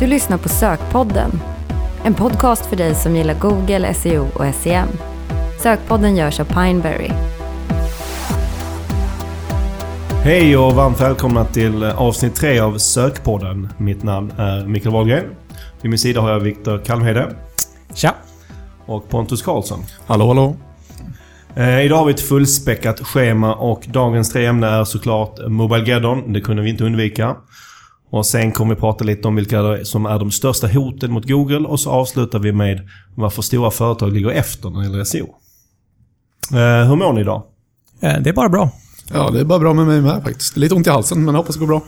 Du lyssnar på Sökpodden. En podcast för dig som gillar Google, SEO och SEM. Sökpodden görs av Pineberry. Hej och varmt välkomna till avsnitt tre av Sökpodden. Mitt namn är Mikael Wahlgren. Vid min sida har jag Viktor Kalmhede. Tja! Och Pontus Karlsson. Hallå, hallå. Eh, idag har vi ett fullspäckat schema och dagens tre ämnen är såklart Mobilegeddon. Det kunde vi inte undvika. Och sen kommer vi prata lite om vilka som är de största hoten mot Google och så avslutar vi med varför stora företag ligger efter när det gäller SEO. Eh, hur mår ni idag? Eh, Det är bara bra. Ja, det är bara bra med mig med faktiskt. Lite ont i halsen, men jag hoppas det går bra.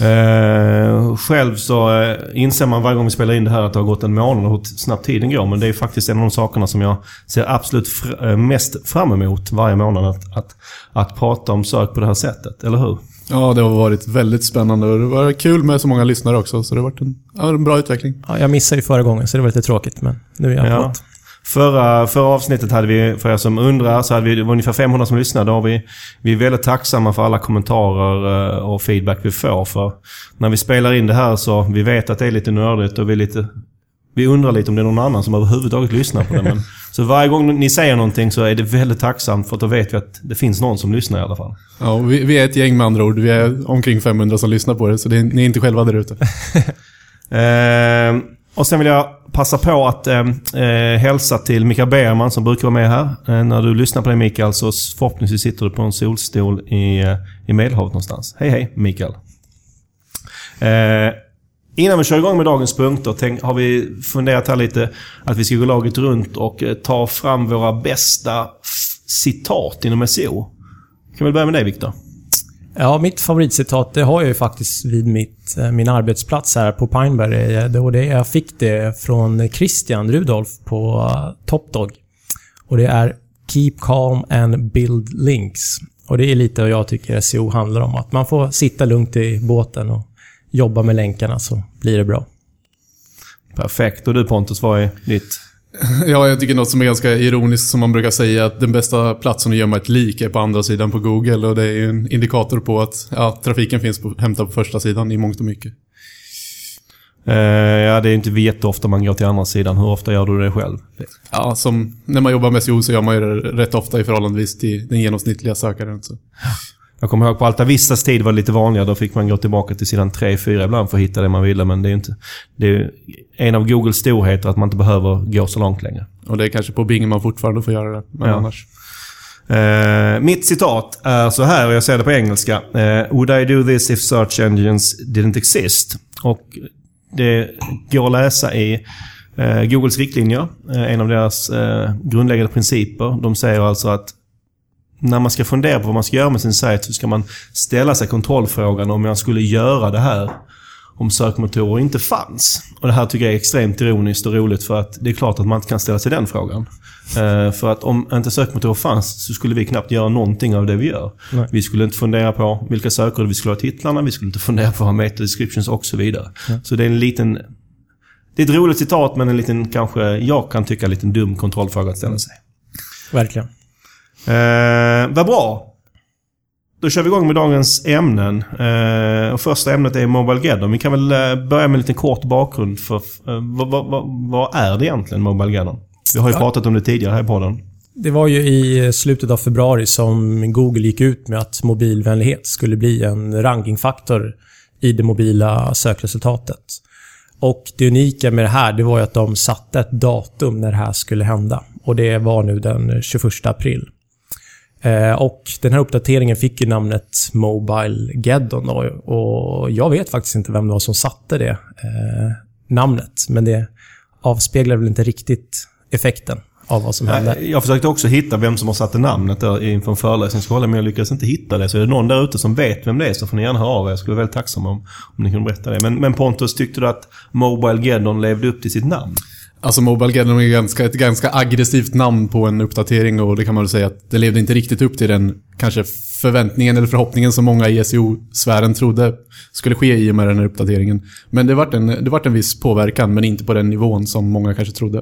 Eh, själv så eh, inser man varje gång vi spelar in det här att det har gått en månad och hur snabbt tiden går. Men det är faktiskt en av de sakerna som jag ser absolut fr mest fram emot varje månad. Att, att, att prata om sök på det här sättet, eller hur? Ja, det har varit väldigt spännande och det var kul med så många lyssnare också. Så det har varit en, ja, en bra utveckling. Ja, jag missade ju förra gången, så det var lite tråkigt, men nu är jag Ja. Förra, förra avsnittet hade vi, för er som undrar, så hade vi det var ungefär 500 som lyssnade. Och vi, vi är väldigt tacksamma för alla kommentarer eh, och feedback vi får. För när vi spelar in det här så vi vet att det är lite nördigt och vi är lite... Vi undrar lite om det är någon annan som överhuvudtaget lyssnar på det. Men, så varje gång ni säger någonting så är det väldigt tacksamt för att då vet vi att det finns någon som lyssnar i alla fall. Ja, vi, vi är ett gäng med andra ord. Vi är omkring 500 som lyssnar på det, så det är, ni är inte själva där ute. Eh, och sen vill jag passa på att eh, eh, hälsa till Mikael Bergman som brukar vara med här. Eh, när du lyssnar på det Mikael så förhoppningsvis sitter du på en solstol i, eh, i Medelhavet någonstans. Hej hej Mikael. Eh, innan vi kör igång med dagens punkter tänk, har vi funderat här lite att vi ska gå laget runt och eh, ta fram våra bästa citat inom SEO. Kan vi börja med dig Viktor? Ja, mitt favoritcitat, det har jag ju faktiskt vid mitt, eh, min arbetsplats här på Pineberry. Eh, det det jag fick det från Christian Rudolf på Topdog. Och det är “Keep calm and build links”. Och det är lite vad jag tycker SEO handlar om. Att man får sitta lugnt i båten och jobba med länkarna så blir det bra. Perfekt. Och du Pontus, vad är ditt? Ja, jag tycker något som är ganska ironiskt som man brukar säga att den bästa platsen att gömma ett lik är på andra sidan på Google och det är ju en indikator på att ja, trafiken finns på, hämtad på första sidan i mångt och mycket. Eh, ja, det är inte jätteofta man går till andra sidan. Hur ofta gör du det själv? Ja, som när man jobbar med SEO så gör man ju det rätt ofta i förhållandevis till den genomsnittliga sökaren. Så. Jag kommer ihåg på Alta Vistas tid var det lite vanligare. Då fick man gå tillbaka till sidan 3-4 ibland för att hitta det man ville. Men det är inte... Det är en av Googles storheter att man inte behöver gå så långt längre. Och det är kanske på Bing man fortfarande får göra det. Men Ja. annars. Eh, mitt citat är så här, och jag säger det på engelska. Eh, Would I do this if search engines didn't exist? Och det går att läsa i eh, Googles riktlinjer. En av deras grundläggande principer. De säger alltså att när man ska fundera på vad man ska göra med sin sajt så ska man ställa sig kontrollfrågan om jag skulle göra det här om sökmotorer inte fanns. Och det här tycker jag är extremt ironiskt och roligt för att det är klart att man inte kan ställa sig den frågan. Eh, för att om inte sökmotorer fanns så skulle vi knappt göra någonting av det vi gör. Nej. Vi skulle inte fundera på vilka sökord vi skulle ha i titlarna, vi skulle inte fundera på vad meta descriptions och så vidare. Så det är en liten... Det är ett roligt citat men en liten, kanske, jag kan tycka, en liten dum kontrollfråga att ställa sig. Verkligen. Eh, vad bra. Då kör vi igång med dagens ämnen. Eh, och första ämnet är Mobilegeddon. Vi kan väl eh, börja med en liten kort bakgrund. för eh, vad, vad, vad, vad är det egentligen, Mobilegeddon? Vi har ju Ja. pratat om det tidigare här i podden. Det var ju i slutet av februari som Google gick ut med att mobilvänlighet skulle bli en rankingfaktor i det mobila sökresultatet. Och det unika med det här, det var ju att de satte ett datum när det här skulle hända. Och det var nu den 21 april. Eh, och den här uppdateringen fick ju namnet Mobile Geddon och jag vet faktiskt inte vem det var som satte det eh, namnet. Men det avspeglar väl inte riktigt effekten av vad som hände. Jag försökte också hitta vem som har satt namnet där inför en föreläsning hålla, men jag lyckades inte hitta det. Så är det någon där ute som vet vem det är så får ni gärna höra av er. Jag skulle vara väldigt tacksam om, om ni kunde berätta det. Men, men Pontus, tyckte du att Mobile Geddon levde upp till sitt namn? Alltså Mobile Gathering är ganska, ett ganska aggressivt namn på en uppdatering och det kan man väl säga att det levde inte riktigt upp till den kanske förväntningen eller förhoppningen som många i SEO-sfären trodde skulle ske i och med den här uppdateringen. Men det vart en, det vart en viss påverkan, men inte på den nivån som många kanske trodde.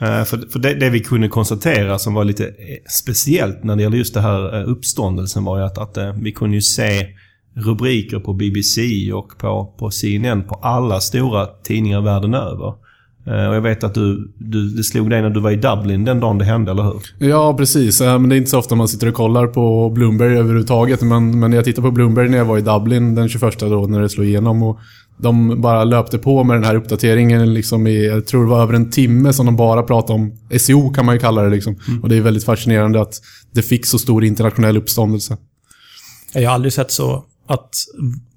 Eh, för, för det, det vi kunde konstatera som var lite eh, speciellt när det gäller just det här eh, uppståndelsen var ju att, att vi kunde ju se rubriker på BBC och på, på CNN på alla stora tidningar världen över. Eh, Och jag vet att du, du, det slog dig när du var i Dublin den dagen det hände, eller hur? Ja, precis. Eh, Men det är inte så ofta man sitter och kollar på Bloomberg överhuvudtaget. Men, men jag tittade på Bloomberg när jag var i Dublin den 21 då, när det slog igenom. Och de bara löpte på med den här uppdateringen liksom i, jag tror det var över en timme som de bara pratade om SEO kan man ju kalla det liksom. Och det är väldigt fascinerande att det fick så stor internationell uppståndelse. Jag har aldrig sett så att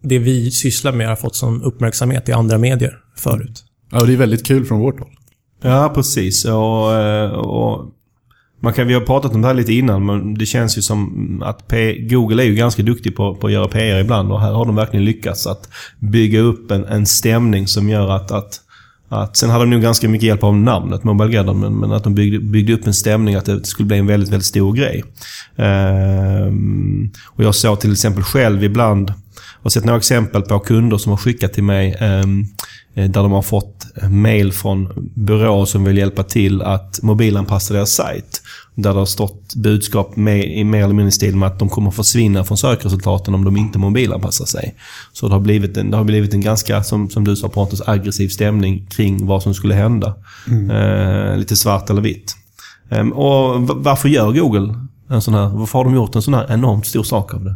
det vi sysslar med har fått sån uppmärksamhet i andra medier förut. Ja, och det är väldigt kul från vårt håll. Ja, precis. Och, eh, och man kan, vi har pratat om det här lite innan, men det känns ju som att P, Google är ju ganska duktig på, på att göra PR ibland och här har de verkligen lyckats att bygga upp en, en stämning som gör att, att att, sen hade de nog ganska mycket hjälp av namnet Mobile Garden, men, men att de byggde, byggde upp en stämning att det skulle bli en väldigt, väldigt stor grej. Ehm, och jag såg till exempel själv ibland, har sett några exempel på kunder som har skickat till mig ehm, där de har fått mail från byråer som vill hjälpa till att mobilanpassa deras sajt. Där det har stått budskap med, i mer eller mindre stil med att de kommer försvinna från sökresultaten om de inte mobilanpassar sig. Så det har blivit en, det har blivit en ganska, som, som du sa Pontus, aggressiv stämning kring vad som skulle hända. Eh, lite svart eller vitt. Ehm, och varför gör Google en sån här, varför har de gjort en sån här enormt stor sak av det?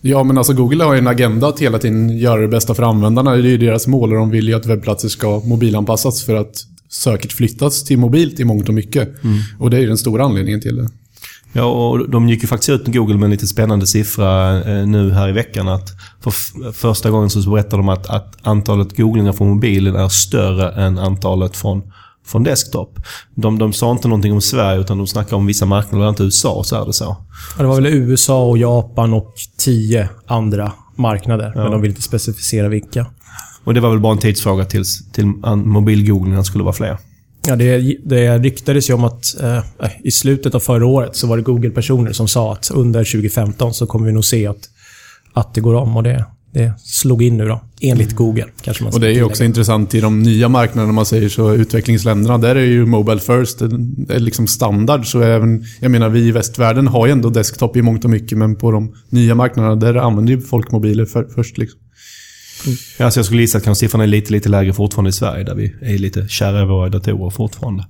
Ja, men alltså Google har ju en agenda att hela tiden göra det bästa för användarna. Det är ju deras mål och de vill ju att webbplatser ska mobilanpassas för att söket flyttas till mobilt i mångt och mycket. Och det är ju den stora anledningen till det. Ja, och de gick ju faktiskt ut med Google med en lite spännande siffra eh, nu här i veckan. Att för första gången så berättade de att, att antalet googlingar från mobilen är större än antalet från, från desktop. De, de sa inte någonting om Sverige utan de snackade om vissa marknader, bland annat USA, så är det så. Ja, det var väl USA och Japan och tio andra marknader. Men de vill inte specificera vilka. Och det var väl bara en tidsfråga tills till mobilgooglingarna skulle vara fler. Ja, det, det ryktades ju om att eh, i slutet av förra året så var det Google-personer som sa att under 2015 så kommer vi nog se att, att det går om. Och det, det slog in nu då. Enligt Google, kanske man Och det är ju också intressant i de nya marknaderna, man säger så, utvecklingsländerna, där är ju Mobile First det är liksom standard. Så även, jag menar, vi i västvärlden har ju ändå desktop i mångt och mycket, men på de nya marknaderna, där använder ju folk mobiler för, först. Liksom. Mm. alltså jag skulle gissa att kanske siffrorna är lite, lite lägre fortfarande i Sverige, där vi är lite kära i våra datorer fortfarande.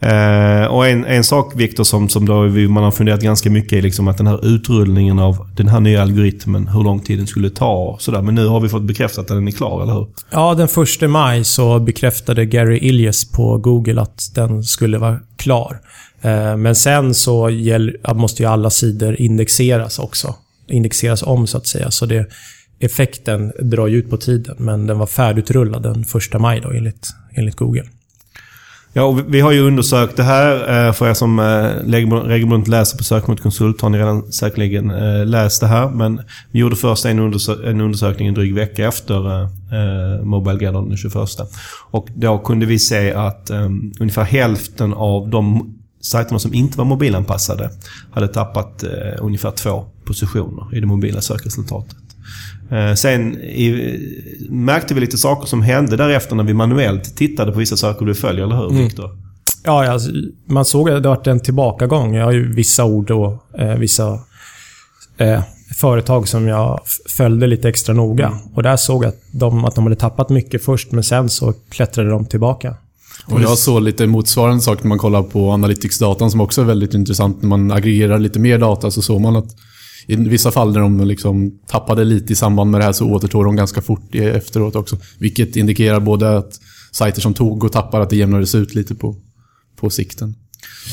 Eh, och en, en sak, Viktor, som, som då vi, man har funderat ganska mycket är liksom att den här utrullningen av den här nya algoritmen, hur lång tid den skulle ta sådär. Men nu har vi fått bekräftat att den är klar, eller hur? Ja, den 1 maj så bekräftade Gary Illies på Google att den skulle vara klar. Eh, Men sen så gäller, måste ju alla sidor indexeras också. Indexeras om så att säga. Så det, effekten drar ju ut på tiden. Men den var färdigutrullad den 1 maj då enligt, enligt Google. Ja, och vi- har ju undersökt det här. Eh, för er som eh, regelbundet läser på Sökmot Konsult har ni redan säkerligen eh, läst det här. Men vi gjorde först en, undersö- en undersökning en dryg vecka efter Mobile Gathering den 21. Och då kunde vi se att um, ungefär hälften av de sajterna som inte var mobilanpassade hade tappat uh, ungefär två positioner i det mobila sökresultatet. Eh, Sen i, märkte vi lite saker som hände därefter när vi manuellt tittade på vissa saker du följer, eller hur Viktor? Ja, alltså, man såg att det varit en tillbakagång. Jag har ju vissa ord och eh, vissa eh, företag som jag följde lite extra noga. Och där såg jag att de, att de hade tappat mycket först, men sen så klättrade de tillbaka. Och jag såg lite motsvarande sak när man kollar på Analytics-datan som också är väldigt intressant. När man aggregerar lite mer data så såg man att i vissa fall när de liksom tappade lite i samband med det här så återtog de ganska fort efteråt också. Vilket indikerar både att sajter som tog och tappar att det jämnades ut lite på, på sikten.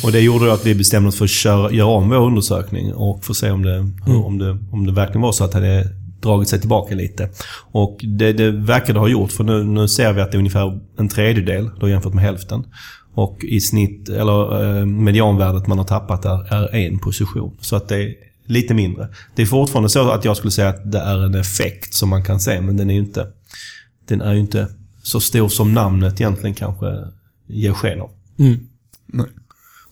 Och det gjorde att vi bestämde oss för att köra, göra om vår undersökning och få se om det, hur, om det, om det verkligen var så att det hade dragit sig tillbaka lite. Och det, det verkar det ha gjort, för nu, nu ser vi att det är ungefär en tredjedel då jämfört med hälften. Och i snitt, eller eh, medianvärdet man har tappat är, är en position. Så att det lite mindre. Det är fortfarande så att jag skulle säga att det är en effekt som man kan se, men den är ju inte, den är ju inte så stor som namnet egentligen kanske ger sken av. Nej.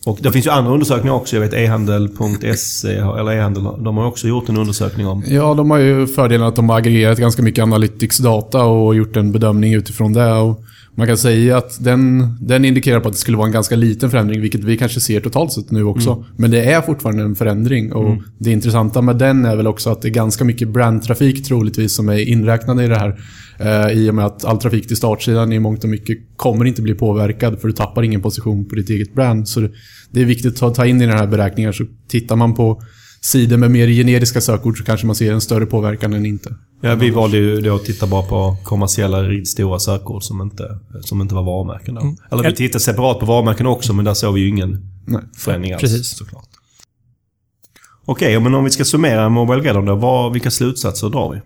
Och det finns ju andra undersökningar också. Jag vet e-handel.se, eller e-handel, de har också gjort en undersökning om. Ja, de har ju fördelen att de har aggregerat ganska mycket Analytics-data och gjort en bedömning utifrån det. Och, Man kan säga att den, den indikerar på att det skulle vara en ganska liten förändring, vilket vi kanske ser totalt sett nu också. Mm. Men det är fortfarande en förändring och det intressanta med den är väl också att det är ganska mycket brandtrafik troligtvis som är inräknade i det här. Eh, I och med att all trafik till startsidan i mångt och mycket kommer inte bli påverkad för du tappar ingen position på ditt eget brand. Så det, är viktigt att ta in i den här beräkningen. Så tittar man på sidor med mer generiska sökord så kanske man ser en större påverkan än inte. Ja, vi valde ju då att titta bara på kommersiella, stora sökord som inte, som inte var varumärken. Då. Eller vi tittade separat på varumärken också, men där såg vi ju ingen Nej. förändring alls. Precis. Såklart. Okej, men om vi ska summera Mobile Gathering då. Vad, vilka slutsatser drar vi?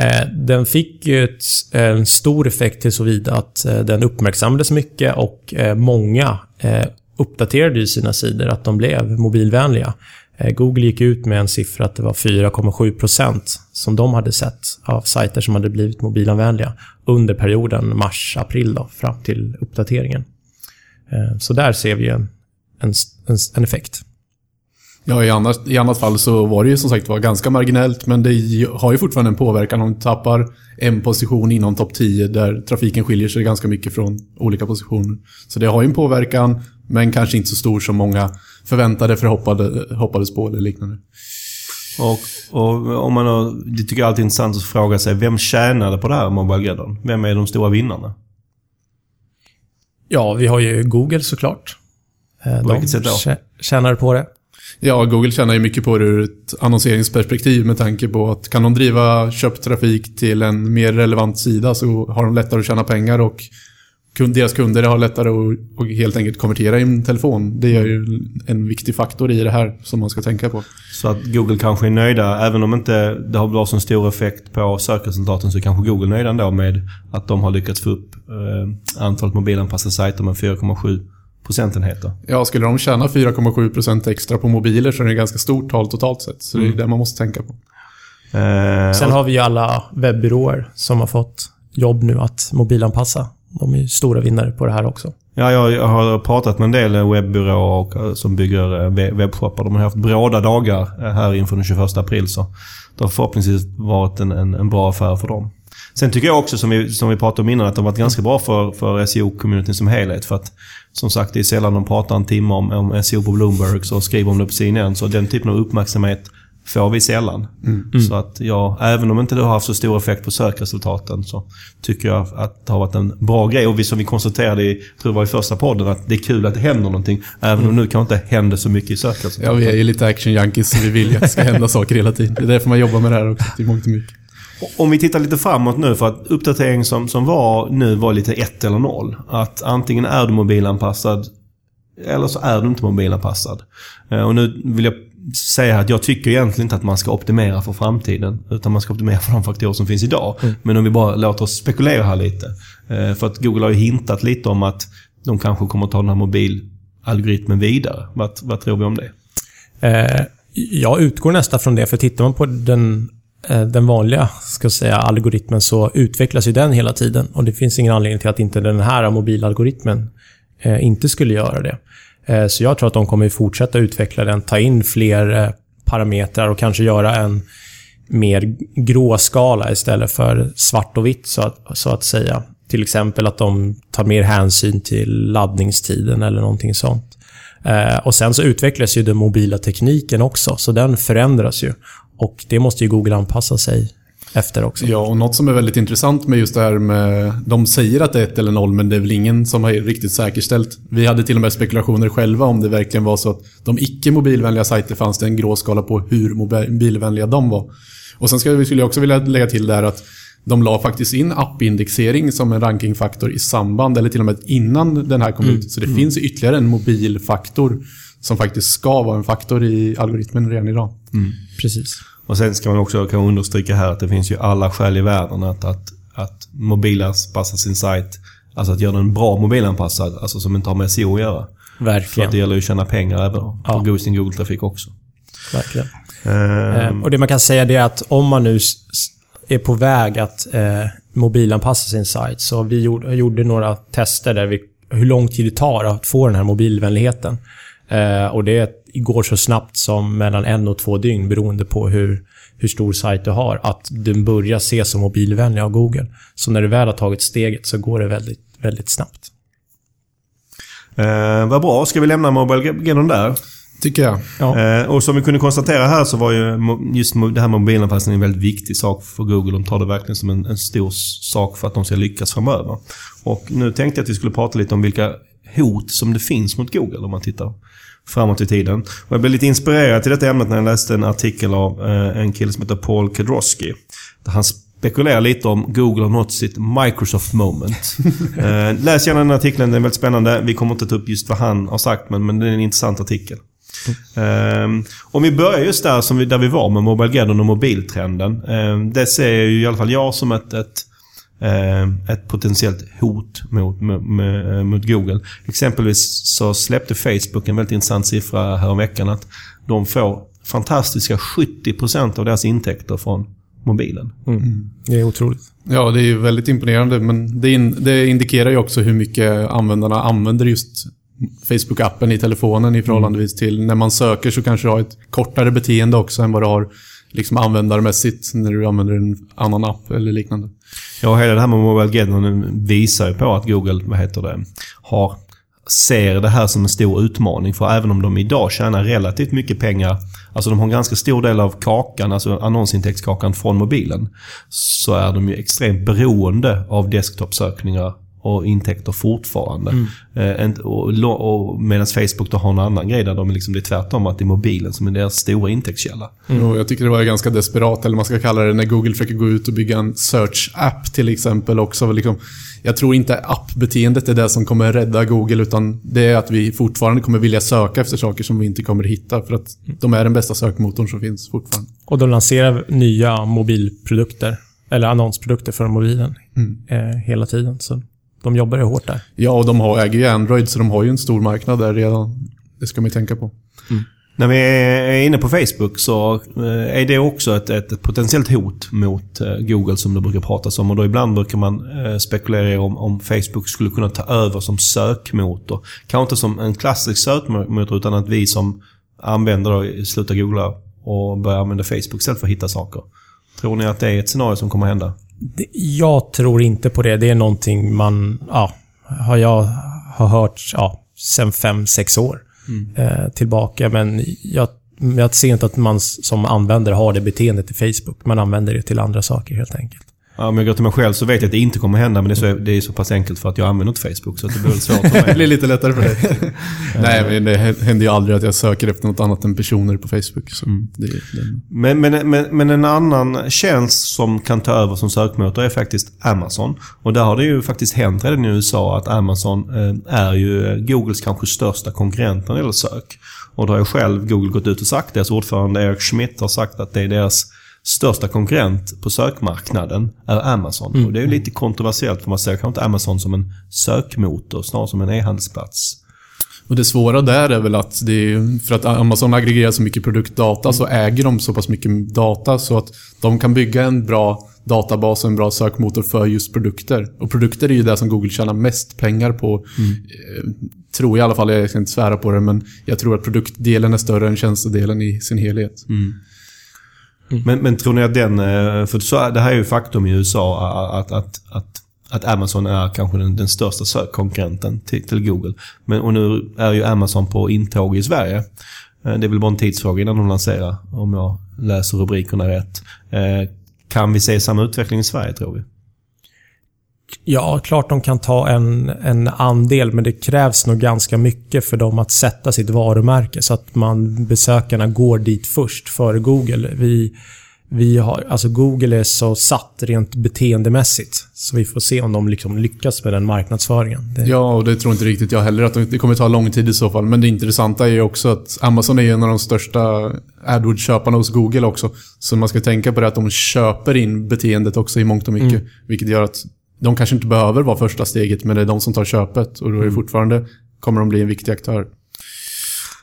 Eh, Den fick ju ett, en stor effekt till så vida att eh, den uppmärksammades mycket och eh, många uppdaterade ju sina sidor att de blev mobilvänliga. Eh, Google gick ut med en siffra att det var 4,7% som de hade sett av sajter som hade blivit mobilanvänliga under perioden mars-april fram till uppdateringen. Eh, så där ser vi en, en, en, en effekt. Ja, i annat, i annat fall så var det ju som sagt var ganska marginellt, men det har ju fortfarande en påverkan om du tappar en position inom topp 10 där trafiken skiljer sig ganska mycket från olika positioner. Så det har ju en påverkan, men kanske inte så stor som många förväntade, förhoppade, hoppades på eller liknande. Och, och om man då, det tycker jag alltid är intressant att fråga sig, vem tjänade på det här Mobile? Vem är de stora vinnarna? Ja, vi har ju Google såklart. Eh, vilket sätt då? tjä- tjänar på det. Ja, Google tjänar ju mycket på det ur ett annonseringsperspektiv med tanke på att kan de driva köptrafik till en mer relevant sida så har de lättare att tjäna pengar och deras kunder har lättare att, helt enkelt konvertera i en telefon. Det är ju en viktig faktor i det här som man ska tänka på. Så att Google kanske är nöjda, även om inte det har så stor effekt på sökresultaten så är kanske Google är nöjda ändå med att de har lyckats få upp eh, antalet mobilanpassade sajter med 4,7 procentenheter. Ja, skulle de tjäna 4,7% extra på mobiler så är det ett ganska stort tal totalt sett. Så det är det man måste tänka på. Eh, Sen har vi ju alla webbyråer som har fått jobb nu att mobilanpassa. De är ju stora vinnare på det här också. Ja, jag, har pratat med en del webbyråer och, eh, som bygger eh, we- webbshoppar. De har haft bråda dagar eh, här inför den 21 april. Så det har förhoppningsvis varit en, en, en bra affär för dem. Sen tycker jag också, som vi, som vi pratade om innan, att har varit ganska bra för, för SEO-communityn som helhet. För att, som sagt, det är sällan de pratar en timme om, om SEO på Bloomberg så skriver om det på CNN. Så den typen av uppmärksamhet får vi sällan. Så att ja, även om inte det har haft så stor effekt på sökresultaten så tycker jag att det har varit en bra grej. Och vi som vi konstaterade i, tror var i första podden, att det är kul att det händer någonting. Även om nu kanske inte händer så mycket i sökresultaten. Ja, vi är ju lite action junkies så vi vill ju att det ska hända saker hela tiden. Det är därför man jobbar med det här också, till mångt och mycket. Om vi tittar lite framåt nu, för att uppdatering som, som var nu var lite ett eller noll. Att antingen är du mobilanpassad eller så är du inte mobilanpassad. Eh, Och nu vill jag säga att jag tycker egentligen inte att man ska optimera för framtiden. Utan man ska optimera för de faktorer som finns idag. Men om vi bara låter oss spekulera här lite. Eh, För att Google har ju hintat lite om att de kanske kommer att ta den här mobilalgoritmen vidare. Vad, vad tror vi om det? Eh, jag utgår nästan från det, för tittar man på den, Eh, den vanliga ska säga, algoritmen så utvecklas ju den hela tiden. Och det finns ingen anledning till att inte den här mobilalgoritmen eh, inte skulle göra det. Eh, så jag tror att de kommer fortsätta utveckla den, ta in fler eh, parametrar och kanske göra en mer gråskala istället för svart och vitt, så att, så att säga. Till exempel att de tar mer hänsyn till laddningstiden eller någonting sånt. Eh, och sen så utvecklas ju den mobila tekniken också, så den förändras ju. Och det måste ju Google anpassa sig efter också. Ja, och något som är väldigt intressant med just det här med... De säger att det är ett eller noll, men det är väl ingen som har riktigt säkerställt. Vi hade till och med spekulationer själva om det verkligen var så att de icke-mobilvänliga sajter fanns det en gråskala på hur mobilvänliga de var. Och sen skulle jag också vilja lägga till där att de la faktiskt in appindexering som en rankingfaktor i samband, eller till och med innan den här kom ut. Så det finns ytterligare en mobilfaktor som faktiskt ska vara en faktor i algoritmen redan idag. Precis. Och sen ska man också kan understryka här att det finns ju alla skäl i världen att, att, att mobilanpassa sin sajt. Alltså att göra den bra mobilanpassad, alltså som inte har med SEO att göra. För Verkligen. att det gäller ju att tjäna pengar även på Ja. sin Google-trafik också. Verkligen. Eh, och det man kan säga är att om man nu är på väg att eh, mobilanpassa sin sajt, så vi gjorde, gjorde några tester där vi, hur lång tid det tar att få den här mobilvänligheten. Eh, och det går så snabbt som mellan en och två dygn beroende på hur, hur stor sajt du har, att den börjar ses som mobilvänlig av Google. Så när du väl har tagit steget så går det väldigt, väldigt snabbt. Eh, vad bra. Ska vi lämna Mobile där? Tycker jag. Ja. Eh, och som vi kunde konstatera här så var ju just det här med mobilanpassning en väldigt viktig sak för Google. De tar det verkligen som en, en stor sak för att de ska lyckas framöver. Och nu tänkte jag att vi skulle prata lite om vilka hot som det finns mot Google om man tittar framåt i tiden. Och jag blev lite inspirerad till detta ämnet när jag läste en artikel av eh, en kille som heter Paul Kedrosky. Där han spekulerar lite om Google har nått sitt Microsoft moment. eh, läs gärna den artikeln, den är väldigt spännande. Vi kommer inte ta upp just vad han har sagt, men, men det är en intressant artikel. Ehm, om vi börjar just där, som vi, där vi var med Mobilegeddon och mobiltrenden. Ehm, det ser ju i alla fall jag som ett, ett, ett potentiellt hot mot, med, med, mot Google. Exempelvis så släppte Facebook en väldigt intressant siffra häromveckan att de får fantastiska 70% av deras intäkter från mobilen. Det är otroligt. Ja, det är väldigt imponerande, men det, in, det indikerar ju också hur mycket användarna använder just Facebook-appen i telefonen i förhållandevis till när man söker så kanske du har ett kortare beteende också än vad du har liksom användarmässigt när du använder en annan app eller liknande. Ja, hela det här med Mobile Mobilegeddon visar ju på att Google, vad heter det, har, ser det här som en stor utmaning. För även om de idag tjänar relativt mycket pengar, alltså de har en ganska stor del av kakan, alltså annonsintäktskakan från mobilen, så är de ju extremt beroende av desktopsökningar och intäkter fortfarande. Eh, en- och, och Medan Facebook då har en annan grej där de liksom, det är tvärtom, att det är mobilen som är deras stora intäktskälla. Och jag tycker det var ganska desperat, eller man ska kalla det, när Google försöker gå ut och bygga en search-app till exempel också. Liksom, jag tror inte appbeteendet är det som kommer rädda Google, utan det är att vi fortfarande kommer vilja söka efter saker som vi inte kommer hitta, för att de är den bästa sökmotorn som finns fortfarande. Och de lanserar nya mobilprodukter, eller annonsprodukter för mobilen, eh, hela tiden. Så de jobbar ju hårt där. Ja, och de har, äger ju Android, så de har ju en stor marknad där redan. Det ska man ju tänka på. När vi är inne på Facebook så eh, är det också ett, ett, potentiellt hot mot eh, Google som det brukar pratas om. Och då ibland brukar man eh, spekulera om, om Facebook skulle kunna ta över som sökmotor. Kanske inte som en klassisk sökmotor utan att vi som användare slutar googla och börjar använda Facebook istället för att hitta saker. Tror ni att det är ett scenario som kommer att hända? Jag tror inte på det. Det är någonting man, ja, har jag har hört, ja, sen fem, sex år eh, tillbaka. Men jag, jag ser inte att man som användare har det beteendet i Facebook. Man använder det till andra saker helt enkelt. Ja, om jag går till mig själv så vet jag att det inte kommer hända men det är så, det är så pass enkelt för att jag använder inte Facebook så att det blir svårt för Det mig. blir lite lättare för dig. Nej, men det händer ju aldrig att jag söker efter något annat än personer på Facebook. Så det, det, Men, men, men, men en annan tjänst som kan ta över som sökmotor är faktiskt Amazon. Och där har det ju faktiskt hänt redan i USA att Amazon eh, är ju Googles kanske största konkurrent när det gäller sök. Och då har ju själv Google gått ut och sagt, deras ordförande Eric Schmidt har sagt att det är deras största konkurrent på sökmarknaden är Amazon. Och det är lite kontroversiellt för man ser kanske inte Amazon som en sökmotor, snarare som en e-handelsplats. Och det svåra där är väl att det för att Amazon aggregerar så mycket produktdata så äger de så pass mycket data så att de kan bygga en bra databas och en bra sökmotor för just produkter. Och produkter är ju det som Google tjänar mest pengar på. Eh, tror jag i alla fall, jag ska inte svära på det, men jag tror att produktdelen är större än tjänstedelen i sin helhet. Mm. Men, men tror ni att den... Eh, för så, det här är ju faktum i USA att, att, att, att Amazon är kanske den, den största sökkonkurrenten till, till Google. Men, och nu är ju Amazon på intåg i Sverige. Eh, det är väl bara en tidsfråga innan de lanserar, om jag läser rubrikerna rätt. Eh, kan vi se samma utveckling i Sverige, tror vi? Ja, klart de kan ta en, en andel, men det krävs nog ganska mycket för dem att sätta sitt varumärke så att man, besökarna går dit först före Google. Vi, vi har, alltså Google är så satt rent beteendemässigt, så vi får se om de liksom lyckas med den marknadsföringen. Det, Ja, och det tror inte riktigt jag heller. att Det kommer ta lång tid i så fall. Men det intressanta är ju också att Amazon är en av de största AdWords-köparna hos Google också. Så man ska tänka på det att de köper in beteendet också i mångt och mycket. Vilket gör att de kanske inte behöver vara första steget, men det är de som tar köpet. Och då är det fortfarande, kommer de bli en viktig aktör.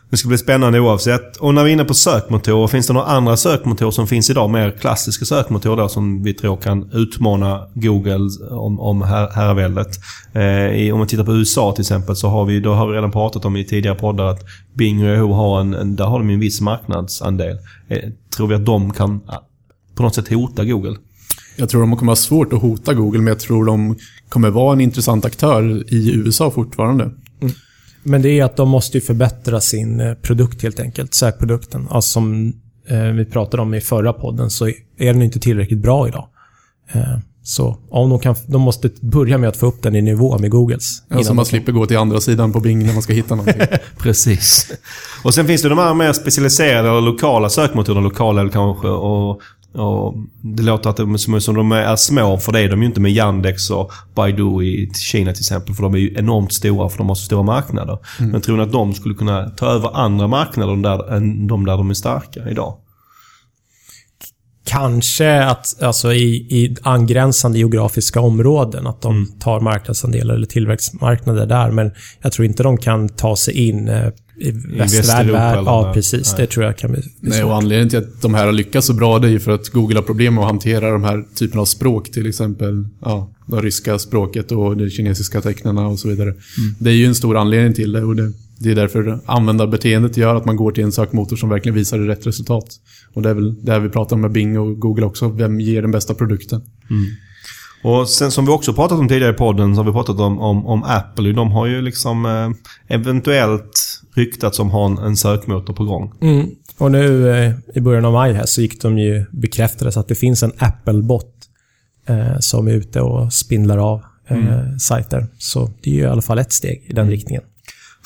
Det ska bli spännande oavsett. Och när vi är inne på sökmotorer, finns det några andra sökmotorer som finns idag? Mer klassiska sökmotorer då, som vi tror kan utmana Google om, om herraväldet. Eh, om man tittar på USA till exempel så har vi, då har vi redan pratat om i tidigare poddar att Bing och Yahoo har en, en, där har de en viss marknadsandel. Eh, tror vi att de kan på något sätt hota Google? Jag tror de kommer ha svårt att hota Google, men jag tror de kommer vara en intressant aktör i USA fortfarande. Men det är att de måste ju förbättra sin eh, produkt helt enkelt. Sökprodukten. Alltså som eh, vi pratade om i förra podden så är den inte tillräckligt bra idag. Eh, så om de, kan, de måste börja med att få upp den i nivå med Googles. Ja, så man slipper gå till andra sidan på Bing när man ska hitta någonting. Precis. Och sen finns det de här mer specialiserade och lokala sökmotorerna. Lokala eller kanske och, och det låter att de, som, som de är små, för det är de ju inte med Yandex och Baidu i Kina till exempel. För de är ju enormt stora för de har så stora marknader. Men tror ni att de skulle kunna ta över andra marknader där, än de där de är starka idag? Kanske att alltså i, i angränsande geografiska områden, att de Mm. tar marknadsandelar eller tillväxtmarknader där. Men jag tror inte de kan ta sig in eh, i västvärld. Västeuropa eller Ja, precis. Nej. Det tror jag kan bli, bli Nej, svårt. och anledningen till att de här har lyckats så bra det är ju för att Google har problem med att hantera de här typerna av språk. Till exempel ja, det ryska språket och de kinesiska tecknena och så vidare. Det är ju en stor anledning till det och det, det är därför användarbeteendet gör att man går till en sökmotor som verkligen visar rätt resultat. Och det är väl det här vi pratar om med Bing och Google också. Vem ger den bästa produkten? Och sen som vi också pratat om tidigare i podden, så har vi pratat om, om, om Apple. De har ju liksom eh, eventuellt ryktats om ha en, en sökmotor på gång. Mm. Och nu eh, i början av maj här så gick de ju bekräftades att det finns en Apple-bot eh, som är ute och spindlar av eh, sajter. Så det är ju i alla fall ett steg i den riktningen.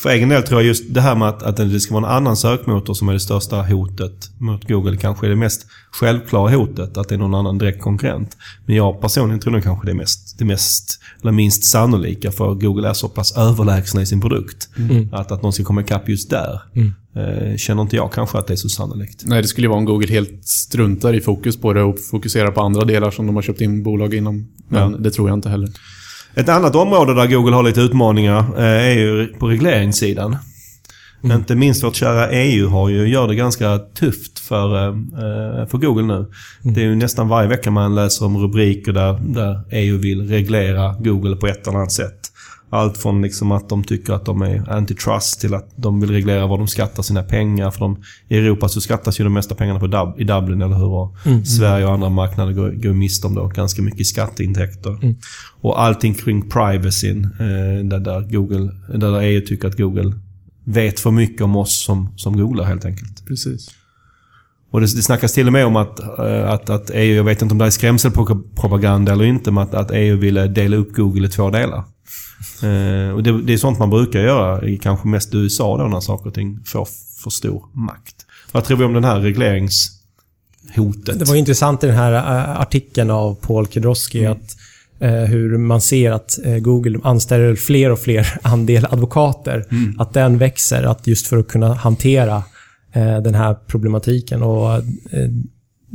För egen del tror jag just det här med att, att det ska vara en annan sökmotor som är det största hotet mot Google kanske är det mest självklara hotet, att det är någon annan direkt konkurrent. Men jag personligen tror nog kanske det är mest, det mest, eller minst sannolika för Google är så pass överlägsna i sin produkt. Att, att någon ska komma ikapp just där. Eh, känner inte jag kanske att det är så sannolikt. Nej, det skulle ju vara om Google helt struntar i fokus på det och fokuserar på andra delar som de har köpt in bolag inom. Men Ja. det tror jag inte heller. Ett annat område där Google har lite utmaningar eh, är ju på regleringssidan. Inte minst vårt kära EU har ju, gör det ganska tufft för, eh, för Google nu. Det är ju nästan varje vecka man läser om rubriker där, där EU vill reglera Google på ett eller annat sätt. Allt från liksom att de tycker att de är antitrust till att de vill reglera var de skattar sina pengar. För de, I Europa så skattas ju de mesta pengarna på Dub, i Dublin, eller hur? Och Sverige och andra marknader går, går miste om då ganska mycket skatteintäkter. Och allting kring privacyn, eh, där, där, Google, där EU tycker att Google vet för mycket om oss som, som googlar helt enkelt. Precis. Och det, det snackas till och med om att, eh, att, att EU, jag vet inte om det är skrämselpropaganda eller inte, men att, att EU ville dela upp Google i två delar. Eh, och det, det är sånt man brukar göra, i kanske mest USA då, när saker och ting får för stor makt. Vad tror vi om den här regleringshotet? Det var intressant i den här eh, artikeln av Paul Kedrowski att eh, hur man ser att eh, Google anställer fler och fler andel advokater. Att den växer, att just för att kunna hantera den här problematiken. Och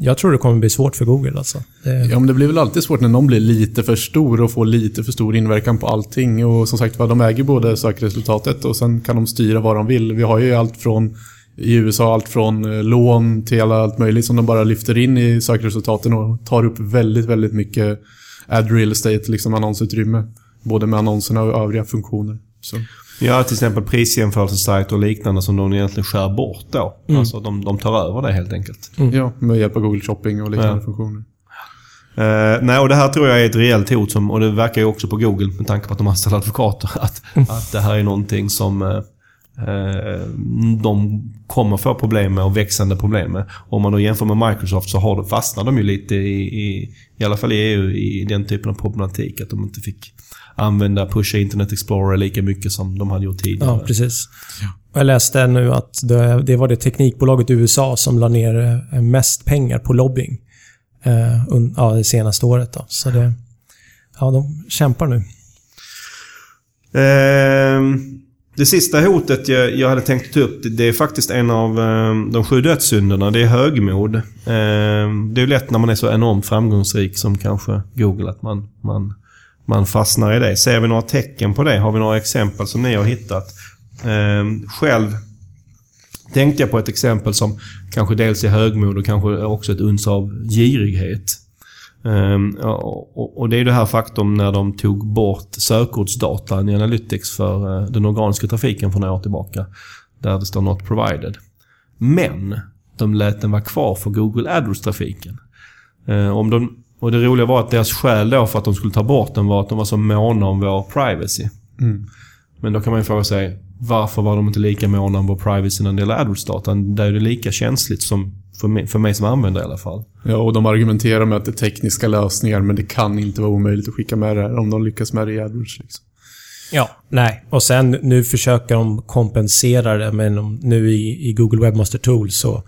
jag tror det kommer bli svårt för Google alltså. Det, Ja, men det blir väl alltid svårt när någon blir lite för stor och får lite för stor inverkan på allting. Och som sagt de äger både sökresultatet och sen kan de styra vad de vill. Vi har ju allt från i USA allt från eh, lån till allt möjligt som de bara lyfter in i sökresultaten och tar upp väldigt, väldigt mycket ad real estate, liksom annonsutrymme. Både med annonserna och övriga funktioner. Så. Ja, till exempel prisjämförelsesajter och liknande som de egentligen skär bort då. Alltså de, de tar över det helt enkelt. Ja, med hjälp av Google Shopping och liknande Ja. funktioner. Eh, nej, och det här tror jag är ett reellt hot som, och det verkar ju också på Google med tanke på att de anställer advokater. Att, att det här är någonting som eh, de kommer få problem med och växande problem med. Om man då jämför med Microsoft så har, de- fastnar de ju lite i, i, i alla fall i EU, i den typen av problematik. Att de inte fick använda Pusha Internet Explorer lika mycket som de hade gjort tidigare. Ja, precis. Jag läste nu att det, det var det teknikbolaget i USA som la ner eh, mest pengar på lobbying eh, un, ja, det senaste året. Då. Så det, ja, de kämpar nu. Ehm, det sista hotet jag, jag hade tänkt ta upp, det, är faktiskt en av eh, de sju dödssynderna. Det är högmod. Eh, det är ju lätt när man är så enormt framgångsrik som kanske Google, att man, man, man fastnar i det. Ser vi några tecken på det? Har vi några exempel som ni har hittat? Eh, själv tänkte jag på ett exempel som kanske dels är högmod och kanske också ett uns av girighet. Ehm, och, och- det är det här faktum när de tog bort sökordsdatan i Analytics för eh, den organiska trafiken för några år tillbaka. Där det står “Not provided”. Men de lät den vara kvar för Google AdWords-trafiken. Eh, om de, och det roliga var att deras skäl då för att de skulle ta bort den var att de var så måna om vår privacy. Men då kan man ju fråga sig, varför var de inte lika måna om vår privacy när det gäller AdWords-datan? Där är det lika känsligt som för mig, för mig som användare i alla fall. Ja, och de argumenterar med att det är tekniska lösningar, men det kan inte vara omöjligt att skicka med det här om de lyckas med det i AdWords. Liksom. Ja, nej. Och sen nu försöker de kompensera det, men nu i, i Google Webmaster Tools så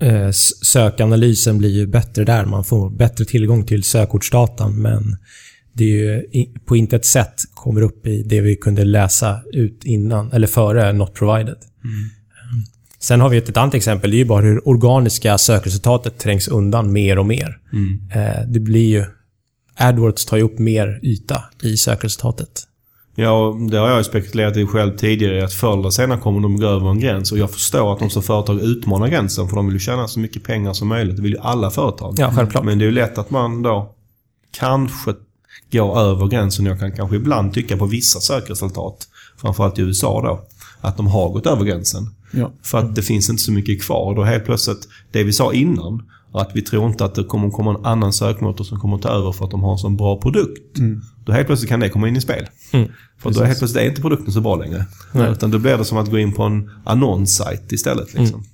eh, sökanalysen blir ju bättre där. Man får bättre tillgång till sökordsdatan, men det är ju på intet sätt kommer upp i det vi kunde läsa ut innan, eller före Not Provided. Eh, Sen har vi ett, ett annat exempel. Det är ju bara hur organiska sökresultatet trängs undan mer och mer. Eh, det blir ju... AdWords tar ju upp mer yta i sökresultatet. Ja, det har jag spekulerat i själv tidigare. Att förr eller senare kommer de gå över en gräns. Och jag förstår att de som företag utmanar gränsen. För de vill ju tjäna så mycket pengar som möjligt. Det vill ju alla företag. Ja, självklart. Men det är ju lätt att man då kanske går över gränsen. Jag kan kanske ibland tycka på vissa sökresultat, framförallt i USA då, att de har gått över gränsen. Ja. För att det finns inte så mycket kvar. Då helt plötsligt, det vi sa innan, att vi tror inte att det kommer komma en annan sökmotor som kommer ta över för att de har en sån bra produkt. Då helt plötsligt kan det komma in i spel. Mm. För då helt plötsligt är inte produkten så bra längre. Utan då blir det som att gå in på en annonssajt istället. Liksom.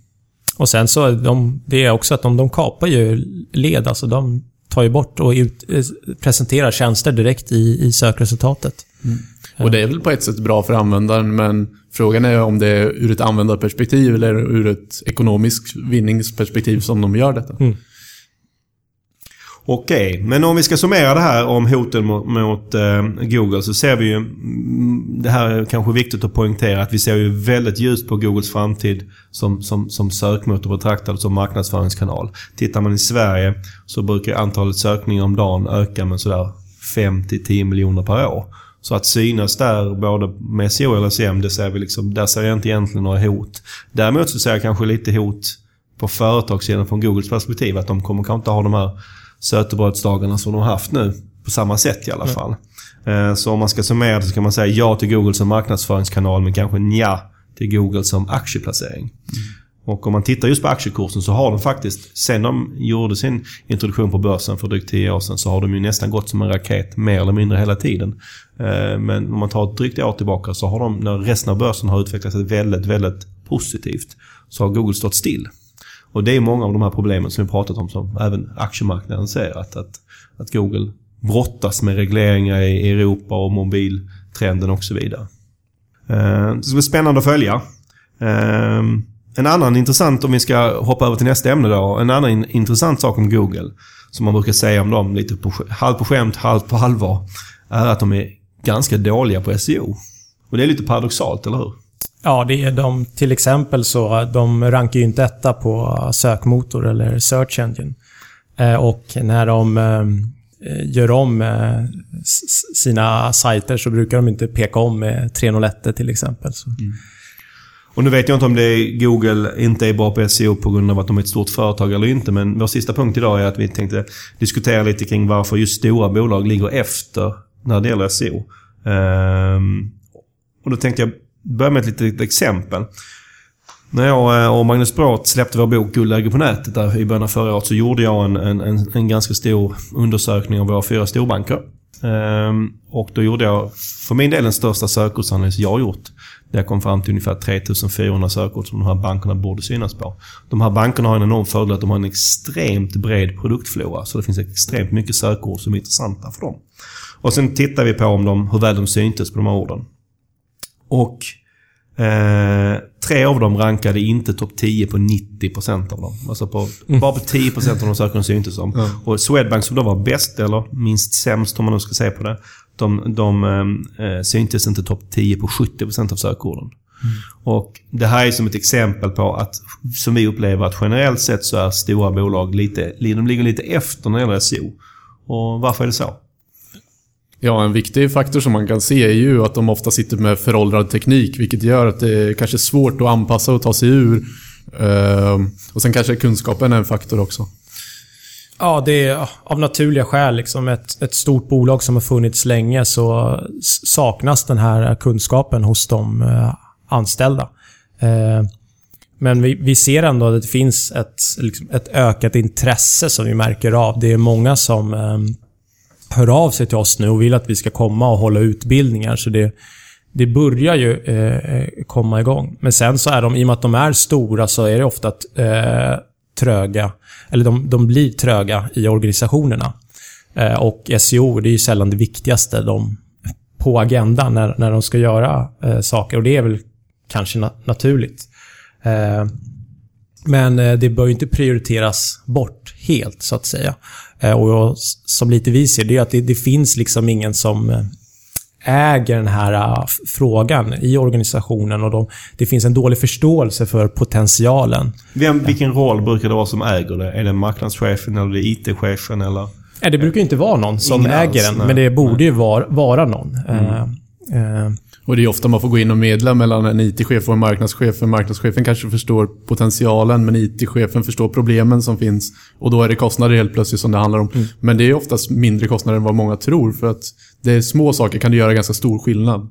Och sen så, de, det är också att de, de kapar ju led. Alltså de tar ju bort och ut, eh, presenterar tjänster direkt i, i sökresultatet. Och det är väl på ett sätt bra för användaren, men frågan är om det är ur ett användarperspektiv eller ur ett ekonomiskt vinningsperspektiv som de gör detta. Okej, men om vi ska summera det här om hoten mot, mot eh, Google så ser vi ju... mm, Det här är kanske viktigt att poängtera att vi ser ju väldigt ljust på Googles framtid som, som, som sökmotor betraktad som marknadsföringskanal. Tittar man i Sverige så brukar antalet sökningar om dagen öka med sådär 5-10 miljoner per år. Så att synas där både med SEO eller SEM, det ser vi liksom, där ser jag inte egentligen några hot. Däremot så ser jag kanske lite hot på företagssidan från Googles perspektiv. Att de kommer kanske inte ha de här sötebrödsdagarna som de har haft nu. På samma sätt i alla fall. Eh, Så om man ska summera det så kan man säga ja till Google som marknadsföringskanal men kanske nja till Google som aktieplacering. Och om man tittar just på aktiekursen så har de faktiskt, sen de gjorde sin introduktion på börsen för drygt 10 år sedan, så har de ju nästan gått som en raket mer eller mindre hela tiden. Eh, men om man tar ett drygt år tillbaka så har de, när resten av börsen har utvecklats väldigt, väldigt positivt, så har Google stått still. Och det är många av de här problemen som vi pratat om som även aktiemarknaden ser. Att, att, att Google brottas med regleringar i Europa och mobiltrenden och så vidare. Eh, det ska bli spännande att följa. Eh, en annan intressant, om vi ska hoppa över till nästa ämne då. En annan in- intressant sak om Google, som man brukar säga om dem lite på, halvt på skämt, halvt på allvar, är att de är ganska dåliga på SEO. Och det är lite paradoxalt, eller hur? Ja, det är de, till exempel så, de rankar ju inte etta på sökmotor eller search engine. Eh, och när de eh, gör om eh, sina sajter så brukar de inte peka om med 301 till exempel. Så. Och nu vet jag inte om det är Google inte är bra på SEO på grund av att de är ett stort företag eller inte. Men vår sista punkt idag är att vi tänkte diskutera lite kring varför just stora bolag ligger efter när det gäller SEO. Um, ehm, och då tänkte jag börja med ett litet exempel. När jag eh, och Magnus Brott släppte vår bok Guldläge på nätet där i början av förra året så gjorde jag en, en, en, ganska stor undersökning av våra fyra storbanker. Um, och då gjorde jag för min del den största sökordsanalys jag har gjort. Jag kom fram till ungefär 3400 sökord som de här bankerna borde synas på. De här bankerna har en enorm fördel att de har en extremt bred produktflora. Så det finns extremt mycket sökord som är intressanta för dem. Och sen tittar vi på om de, hur väl de syntes på de här orden. Och eh, tre av dem rankade inte topp 10 på 90% av dem. Alltså på, bara på 10% av de sökorden syntes de. Och Swedbank som då var bäst, eller minst sämst om man nu ska se på det. De, de eh, syntes inte topp 10 på 70% av sökorden. Och Det här är som ett exempel på att, som vi upplever att generellt sett så är stora bolag lite, de ligger lite efter när det gäller SEO. Och varför är det så? Ja, en viktig faktor som man kan se är ju att de ofta sitter med föråldrad teknik, vilket gör att det är kanske svårt att anpassa och ta sig ur. Ehm, och sen kanske kunskapen är en faktor också. Ja, det är av naturliga skäl. Liksom ett, ett stort bolag som har funnits länge så saknas den här kunskapen hos de eh, anställda. Eh, men vi, vi ser ändå att det finns ett, liksom, ett ökat intresse som vi märker av. Det är många som eh, hör av sig till oss nu och vill att vi ska komma och hålla utbildningar. Så det, det börjar ju eh, komma igång. Men sen så är de, i och med att de är stora, så är det ofta eh, tröga. Eller de, de blir tröga i organisationerna. Eh, och SEO, det är ju sällan det viktigaste de, på agendan när, när de ska göra eh, saker. Och det är väl kanske na naturligt. Eh, men eh, det bör ju inte prioriteras bort helt, så att säga. Eh, och som lite vi ser, det är att det, det finns liksom ingen som eh, äger den här uh, frågan i organisationen och de, det finns en dålig förståelse för potentialen. Vem, vilken roll brukar det vara som äger det? Är det marknadschefen eller det IT-chefen eller? Det brukar inte vara någon som Ingen äger alls, den, nej. men det borde ju vara, vara någon. Mm. Eh, eh, Och det är ofta man får gå in och medla mellan en IT-chef och en marknadschef. För marknadschefen kanske förstår potentialen, men IT-chefen förstår problemen som finns. Och då är det kostnader helt plötsligt som det handlar om. Men det är oftast mindre kostnader än vad många tror. För att det är små saker kan det göra ganska stor skillnad.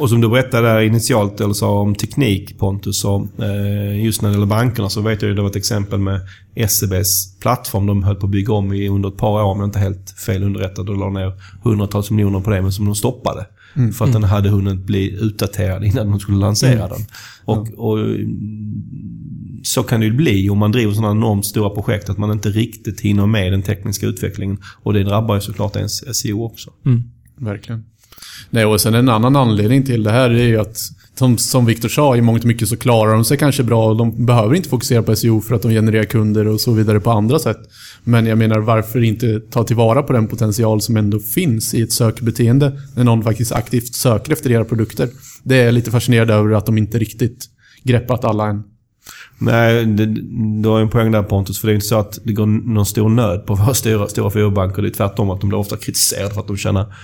Och som du berättade där initialt, eller sa om teknik Pontus, så, eh, just när det gäller bankerna så vet jag ju det var ett exempel med SEBs plattform. De höll på att bygga om i under ett par år, men inte helt fel underrättad. Och la ner hundratals miljoner på det, men som de stoppade. För att den hade hunnit bli utdaterad innan de skulle lansera den. Och, och mm, så kan det ju bli om man driver sådana enormt stora projekt, att man inte riktigt hinner med den tekniska utvecklingen. Och det drabbar ju såklart ens SEO också. Verkligen. Nej, och sen en annan anledning till det här är ju att som, som Viktor sa, i mångt och mycket så klarar de sig kanske bra och de behöver inte fokusera på SEO för att de genererar kunder och så vidare på andra sätt. Men jag menar, varför inte ta tillvara på den potential som ändå finns i ett sökbeteende när någon faktiskt aktivt söker efter era produkter? Det är jag lite fascinerad över att de inte riktigt greppat alla än. Nej, det, du har ju en poäng där Pontus. För det är inte så att det går någon stor nöd på våra stora, stora fiberbanker. Det är tvärtom att de blir ofta kritiserade för att de tjänar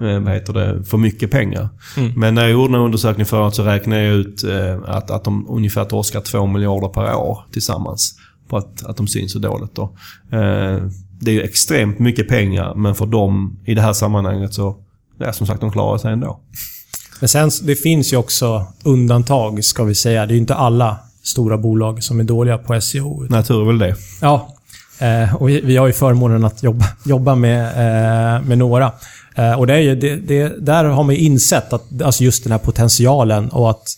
eh, vad heter det, för mycket pengar. Men när jag gjorde den här undersökningen förut så räknade jag ut eh, att, att de ungefär torskar 2 miljarder per år tillsammans. På att, att de syns så dåligt. Då. Eh, det är ju extremt mycket pengar, men för dem i det här sammanhanget så... Ja, som sagt, de klarar sig ändå. Men sen, det finns ju också undantag, ska vi säga. Det är ju inte alla stora bolag som är dåliga på SEO. Natur är väl det. Ja, eh, och vi, har ju förmånen att jobba, jobba med, eh, med några. Eh, och det är ju, det, det, där har man ju insett att alltså just den här potentialen och att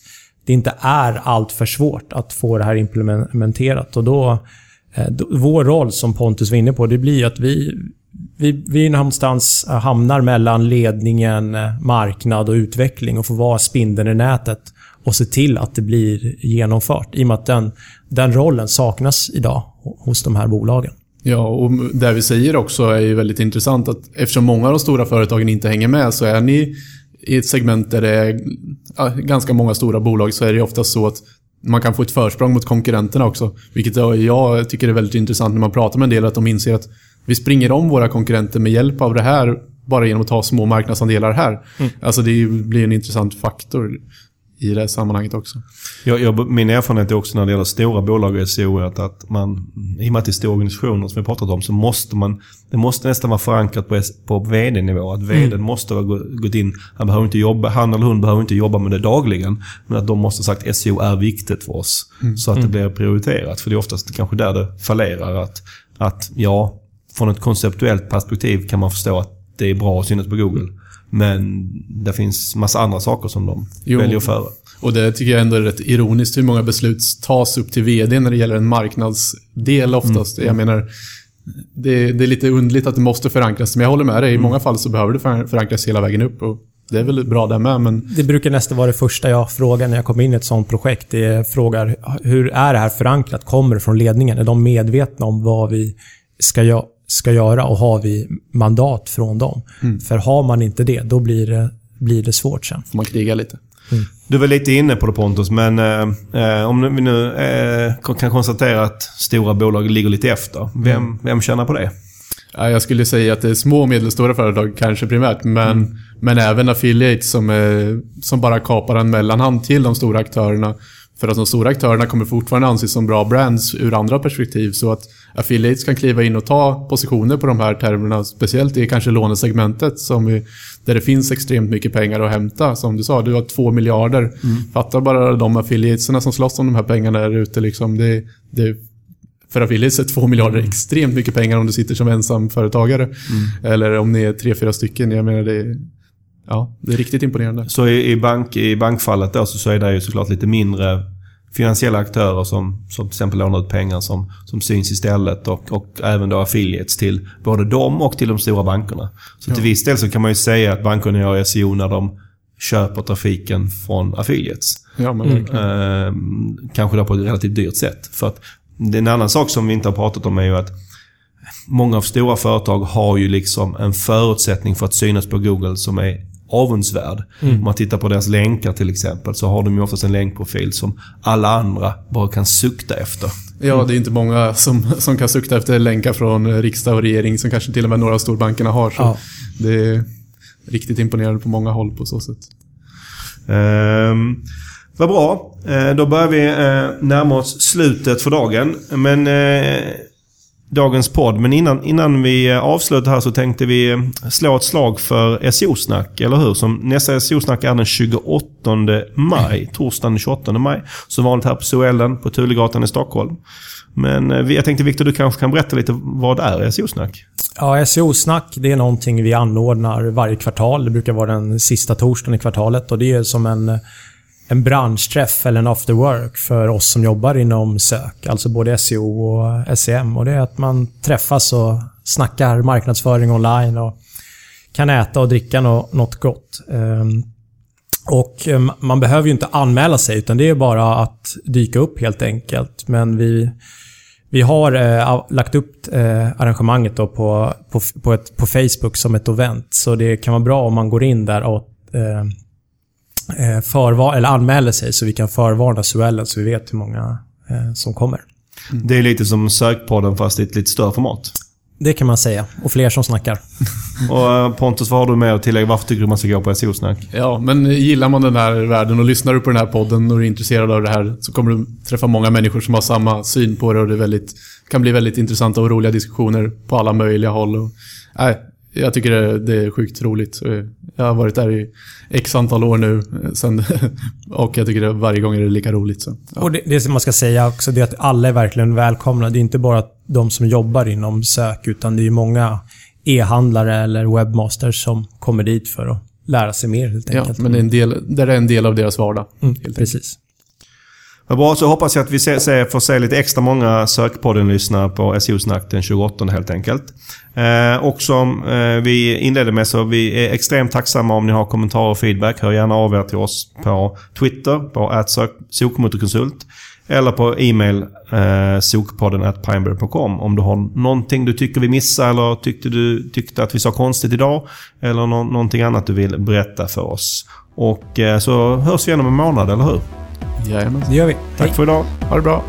det inte är allt för svårt att få det här implementerat. Och då, eh, då, vår roll som Pontus var inne på, det blir ju att vi, vi, vi någonstans hamnar mellan ledningen, marknad och utveckling och får vara spindeln i nätet och se till att det blir genomfört. I och med att den, den rollen saknas idag hos de här bolagen. Ja, och det vi säger också är ju väldigt intressant att eftersom många av de stora företagen inte hänger med så är ni i ett segment där det är ganska många stora bolag så är det ofta så att man kan få ett försprång mot konkurrenterna också. Vilket jag tycker är väldigt intressant när man pratar med en del, att de inser att vi springer om våra konkurrenter med hjälp av det här bara genom att ta små marknadsandelar här. Alltså det blir en intressant faktor i det här sammanhanget också. Jag, jag, min erfarenhet är också när det gäller stora bolag i SEO är att, att man, i och med att det är stora organisationer som vi pratat om, så måste man, det måste nästan vara förankrat på, på VD-nivå. Att VD måste ha gå- gått in, han, behöver inte jobba, han eller hon behöver inte jobba med det dagligen, men att de måste ha sagt att SEO är viktigt för oss. Så att det blir prioriterat. För det är oftast kanske där det fallerar. Att, att ja, från ett konceptuellt perspektiv kan man förstå att det är bra att synas på Google. Men det finns massa andra saker som de Jo. väljer före. Och det tycker jag ändå är rätt ironiskt hur många beslut tas upp till VD när det gäller en marknadsdel oftast. Jag menar, det, det är lite underligt att det måste förankras. Men jag håller med dig, i många fall så behöver det för- förankras hela vägen upp. Och det är väl bra där med, men Det brukar nästan vara det första jag frågar när jag kommer in i ett sånt projekt. Det är frågar hur är det här förankrat? Kommer det från ledningen? Är de medvetna om vad vi ska, gö- ska göra och har vi mandat från dem? För har man inte det, då blir det, blir det svårt sen. får man kriga lite. Du var lite inne på det Pontus, men eh, eh, om vi nu eh, kan konstatera att stora bolag ligger lite efter. Vem, vem tjänar på det? Ja, Jag skulle säga att det är små och medelstora företag kanske primärt, men, men även affiliates som, är, som bara kapar en mellanhand till de stora aktörerna. För att de stora aktörerna kommer fortfarande anses som bra brands ur andra perspektiv. Så att affiliates kan kliva in och ta positioner på de här termerna. Speciellt i kanske lånesegmentet som är, där det finns extremt mycket pengar att hämta. Som du sa, du har två miljarder. Mm. Fatta bara de affiliatesarna som slåss om de här pengarna där ute. Liksom. Det, det, för affiliates är två miljarder mm. extremt mycket pengar om du sitter som ensam företagare. Mm. Eller om ni är tre, fyra stycken. Jag menar det Ja, det är riktigt imponerande. Så i, i, bank, i bankfallet då så, så är det ju såklart lite mindre finansiella aktörer som, som till exempel lånar ut pengar som, som syns istället och, och även då affiliates till både dem och till de stora bankerna. Så ja. till viss del så kan man ju säga att bankerna gör SEO när de köper trafiken från affiliates. Ja, men mm. eh, kanske då på ett relativt dyrt sätt. För att det är en annan sak som vi inte har pratat om är ju att många av stora företag har ju liksom en förutsättning för att synas på Google som är avundsvärd. Mm. Om man tittar på deras länkar till exempel så har de ju oftast en länkprofil som alla andra bara kan sukta efter. Ja, det är inte många som, som kan sukta efter länkar från riksdag och regering som kanske till och med några av storbankerna har. Så ja. Det är riktigt imponerande på många håll på så sätt. Um, vad bra. Uh, då börjar vi uh, närma oss slutet för dagen. Men uh, dagens podd. Men innan, innan vi eh, avslutar här så tänkte vi eh, slå ett slag för SEO-snack, eller hur? Som nästa SEO-snack är den 28 maj. Torsdagen den 28 maj. Som vanligt här på Soellen på Tulegatan i Stockholm. Men eh, jag tänkte Viktor, du kanske kan berätta lite vad är SEO-snack? Ja, SEO-snack det är någonting vi anordnar varje kvartal. Det brukar vara den sista torsdagen i kvartalet och det är som en en branschträff eller en after work för oss som jobbar inom sök. Alltså både SEO och SEM. Och det är att man träffas och snackar marknadsföring online och kan äta och dricka något gott. Ehm, och eh, man behöver ju inte anmäla sig utan det är bara att dyka upp helt enkelt. Men vi, vi har eh, lagt upp eh, arrangemanget då på, på, på, ett, på Facebook som ett event. Så det kan vara bra om man går in där och eh, förvar eller anmäler sig så vi kan förvarna Suellen så vi vet hur många eh, som kommer. Mm. Det är lite som Sökpodden fast i ett lite större format. Det kan man säga. Och fler som snackar. och eh, Pontus, vad har du med att tillägga? Varför tycker du man ska gå på SEO-snack? Ja, men gillar man den här världen och lyssnar du på den här podden och är intresserad av det här så kommer du träffa många människor som har samma syn på det och det väldigt, kan bli väldigt intressanta och roliga diskussioner på alla möjliga håll. Och, nej, jag tycker det, det, är sjukt roligt. Jag har varit där i x antal år nu sen, och jag tycker det varje gång är det lika roligt. Så, ja. Och det, det som man ska säga också det är att alla är verkligen välkomna. Det är inte bara de som jobbar inom sök utan det är många e-handlare eller webbmasters som kommer dit för att lära sig mer helt enkelt. Ja, men det är en del, det är en del av deras vardag. Mm, precis. Vad bra, så hoppas jag att vi se, se, får se lite extra många Sökpodden-lyssnare på SEO-snack den 28 helt enkelt. Eh, och som eh, vi inledde med så vi är extremt tacksamma om ni har kommentarer och feedback. Hör gärna av er till oss på Twitter, på sokmotorkonsult. Eller på e-mail eh, sokpodden pineberry.com om du har någonting du tycker vi missar eller tyckte du tyckte att vi sa konstigt idag. Eller no någonting annat du vill berätta för oss. Och eh, så hörs vi igen om en månad, eller hur? Jajamän. Det gör vi. Tack Hej. för idag. Ha det bra.